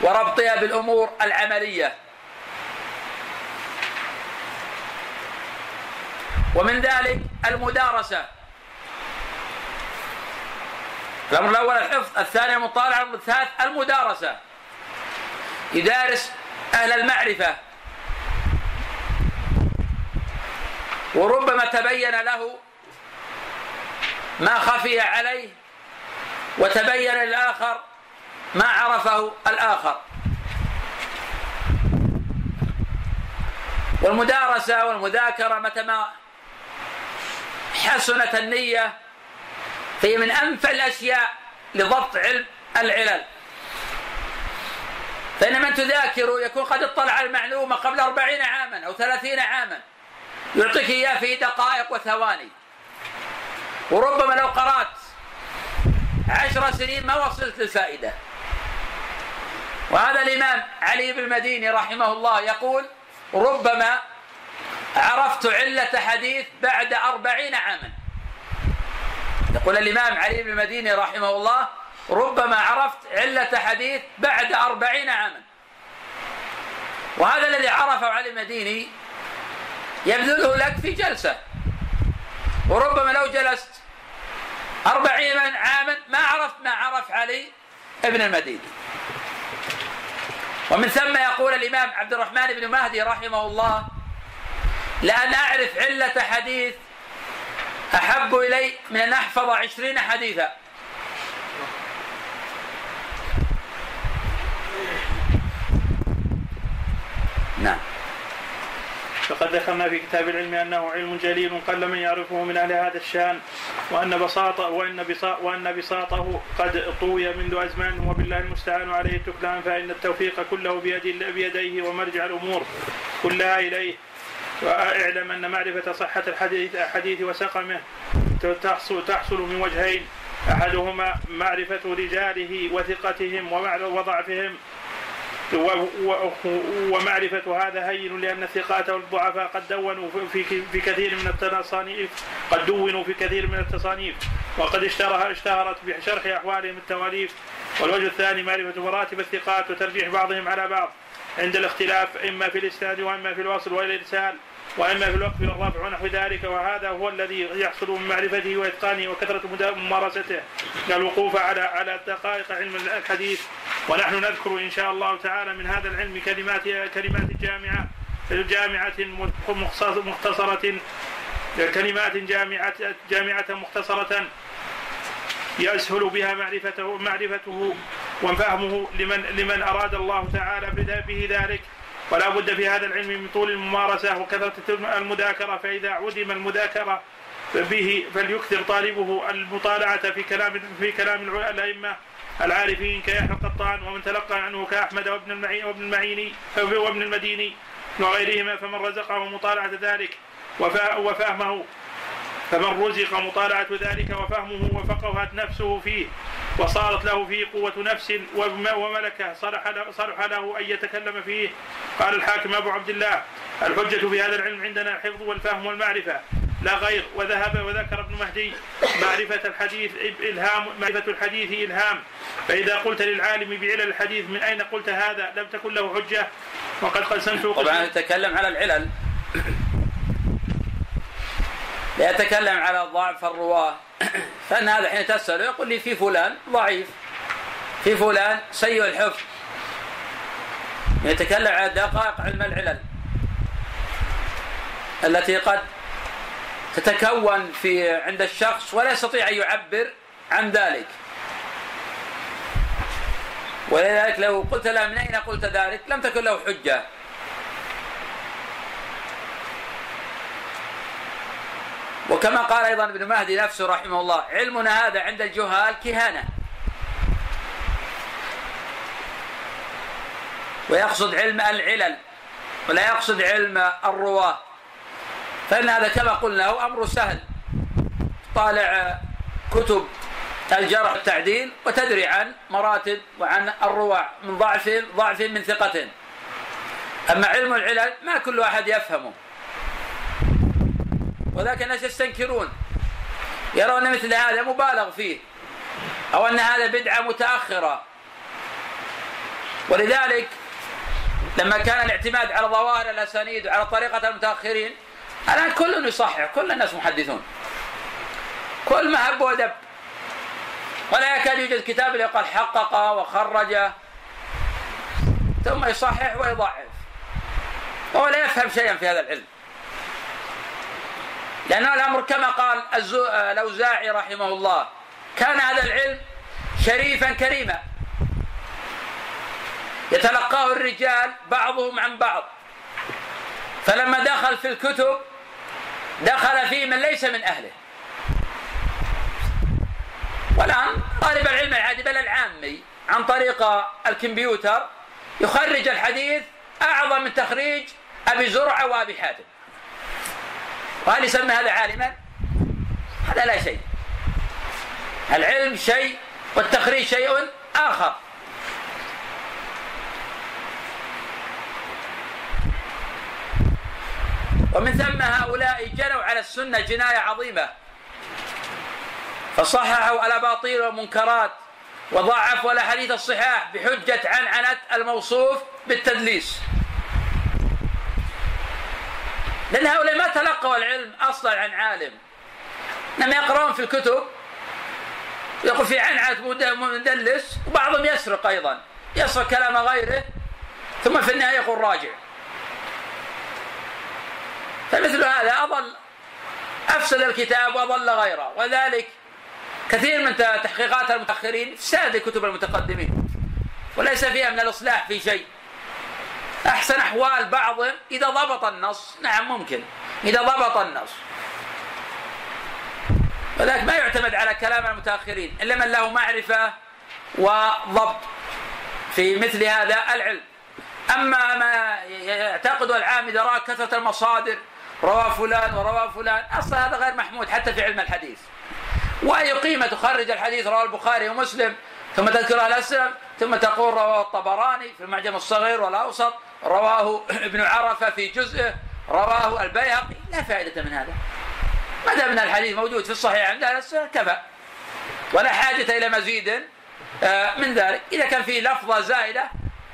وربطها بالأمور العملية. ومن ذلك المدارسة. الأمر الأول الحفظ الثاني المطالعة الثالث المدارسة. يدارس أهل المعرفة. وربما تبين له ما خفي عليه وتبين للآخر ما عرفه الآخر. والمدارسة والمذاكرة متى ما حسنت النية فهي من أنفع الأشياء لضبط علم العلل. فإن من تذاكر يكون قد اطلع على المعلومة قبل أربعين عاما أو ثلاثين عاما يعطيك إياه في دقائق وثواني. وربما لو قرأت عشر سنين ما وصلت للفائدة. وهذا الإمام علي بن المديني رحمه الله يقول ربما عرفت علة حديث بعد أربعين عاما. يقول الإمام علي بن المديني رحمه الله ربما عرفت علة حديث بعد أربعين عاما. وهذا الذي عرفه علي المديني يبذله لك في جلسة. وربما لو جلست أربعين عاما ما عرفت ما عرف علي ابن المديني. ومن ثم يقول الإمام عبد الرحمن بن مهدي رحمه الله لأن أعرف علة حديث أحب إلي من أن أحفظ عشرين حديثا. نعم. فقد ذكرنا في كتاب العلم أنه علم جليل قل من يعرفه من أهل هذا الشأن وأن بساطه وإن وأن بساطه قد طوي منذ أزمان وبالله المستعان عليه التكلان فإن التوفيق كله بيد بيديه ومرجع الأمور كلها إليه. واعلم أن معرفة صحة الحديث الحديث وسقمه تحصل تحصل من وجهين. أحدهما معرفة رجاله وثقتهم وضعفهم. ومعرفة هذا هين لأن الثقات والضعفاء قد دونوا في في كثير من التصانيف قد دونوا في كثير من التصانيف. وقد اشتهر اشتهرت بشرح أحوالهم التواليف. والوجه الثاني معرفة مراتب الثقات وترجيح بعضهم على بعض. عند الاختلاف إما في الإسناد وإما في الوصل والإرسال وأما في الوقف والرفع ونحو ذلك وهذا هو الذي يحصل من معرفته وإتقانه وكثرة ممارسته. الوقوف على على دقائق علم الحديث. ونحن نذكر إن شاء الله تعالى من هذا العلم كلمات كلمات جامعة جامعة مختص- مختصرة كلمات جامعة جامعة مختصرة يسهل بها معرفته معرفته وفهمه لمن لمن أراد الله تعالى به ذلك. ولا بد في هذا العلم من طول الممارسة وكثرة المذاكرة فإذا عدم المذاكرة به فليكثر طالبه المطالعة في كلام في كلام الأئمة العارفين كيحيى القطان ومن تلقى عنه كأحمد وابن المعين وابن المعيني وابن المديني وغيرهما فمن رزقه مطالعة ذلك وفهمه فمن رزق مطالعة ذلك وفهمه وفقهت نفسه فيه وصارت له فيه قوة نفس وم- وملكة صلح له, صلح له أن يتكلم فيه. قال الحاكم أبو عبد الله الحجة في هذا العلم عندنا الحفظ والفهم والمعرفة. لا غير. وذهب وذكر ابن مهدي معرفة الحديث إلهام معرفة الحديث إلهام. فإذا قلت للعالم بعلل الحديث من أين قلت هذا؟ لم تكن له حجة. وقد قسمت طبعا نتكلم على العلل. يتكلم على ضعف الرواة. فإن هذا حين تسأله يقول لي في فلان ضعيف. في فلان سيء الحفظ. يتكلم على دقائق علم العلل. التي قد تتكون في عند الشخص ولا يستطيع أن يعبر عن ذلك. ولذلك لو قلت له من أين قلت ذلك؟ لم تكن له حجة. وكما قال أيضا ابن مهدي نفسه رحمه الله علمنا هذا عند الجهال كهانة. ويقصد علم العلل ولا يقصد علم الرواة. فإن هذا كما قلنا هو أمر سهل. طالع كتب الجرح والتعديل وتدري عن مراتب وعن الرواع من ضعف ضعف من ثقة أما علم العلل ما كل أحد يفهمه. وذاك الناس يستنكرون. يرون مثل هذا مبالغ فيه أو أن هذا بدعة متأخرة. ولذلك لما كان الاعتماد على ظواهر الأسانيد وعلى طريقة المتأخرين الآن كل يصحح كل الناس محدثون. كل ما هب ودب ولا يكاد يوجد كتاب اللي يقال حقق وخرج. ثم يصحح ويضعف. وهو لا يفهم شيئا في هذا العلم. لأن الأمر كما قال الأوزاعي رحمه الله. كان هذا العلم شريفا كريما. يتلقاه الرجال بعضهم عن بعض. فلما دخل في الكتب دخل فيه من ليس من أهله. والآن طالب العلم العادي بل العامي عن طريق الكمبيوتر يخرج الحديث أعظم من تخريج أبي زرعة وأبي حاتم. وهل يسمى هذا عالما؟ هذا لا شيء. العلم شيء والتخريج شيء آخر. ومن ثم هؤلاء جنوا على السنة جناية عظيمة. فصححوا الأباطيل والمنكرات وضعفوا الأحاديث الصحاح بحجة عنعنة الموصوف بالتدليس. لأن هؤلاء ما تلقوا العلم أصلا عن عالم. إنما يقرؤون في الكتب. يقول في عنعنة مدلس وبعضهم يسرق أيضا. يسرق كلام غيره ثم في النهاية يقول راجع. فمثل هذا أضل أفسد الكتاب وأضل غيره. وذلك كثير من تحقيقات المتأخرين فساد كتب المتقدمين. وليس فيها من الإصلاح في شيء. أحسن أحوال بعضهم إذا ضبط النص. نعم ممكن. إذا ضبط النص. ولذلك ما يعتمد على كلام المتأخرين إلا من له معرفة وضبط في مثل هذا العلم. أما ما يعتقد العام إذا رأى كثرة المصادر روى فلان وروى فلان أصلا هذا غير محمود حتى في علم الحديث. وأي قيمة تخرج الحديث رواه البخاري ومسلم ثم تذكر الأسلم ثم تقول رواه الطبراني في المعجم الصغير والأوسط. رواه ابن عرفة في جزءه رواه البيهقي. لا فائدة من هذا. ما دام الحديث موجود في الصحيح عند أهل السنة كفى. ولا حاجة إلى مزيد من ذلك. إذا كان في لفظة زائدة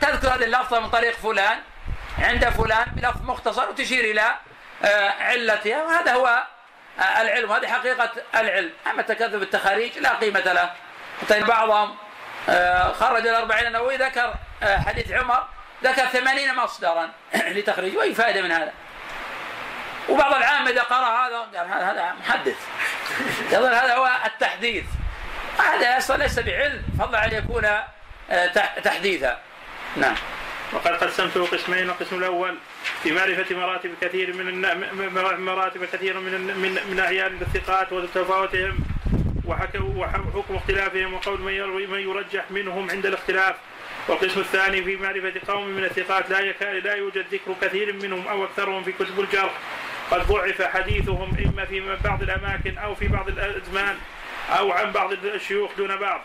تذكر هذه اللفظة من طريق فلان عند فلان بلفظ مختصر وتشير إلى آه، علتها. وهذا هو آه، العلم. وهذه حقيقة العلم. أما التكذب التخاريج لا قيمة له. حتى بعضهم آه، خرج الأربعين النووي ذكر آه، حديث عمر ذكر ثمانين مصدرا لتخريج وأي فائدة من هذا؟ وبعض العامة إذا قرأ هذا قال هذا محدث. يظن هذا هو التحديث. هذا أصلا ليس بعلم. فضلا أن يكون آه، تح- تحديثا. نعم. وقد قسمته قسمين القسم الأول في معرفة مراتب كثير من مراتب كثير من من من أعيان الثقات وتفاوتهم وحك- وحكم اختلافهم وقول من يروي من يرجح منهم عند الاختلاف. والقسم الثاني في معرفة قوم من الثقات لا يكاد لا يوجد ذكر كثير منهم أو أكثرهم في كتب الجرح. قد ضعف حديثهم إما في بعض الأماكن أو في بعض الأزمان أو عن بعض الشيوخ دون بعض.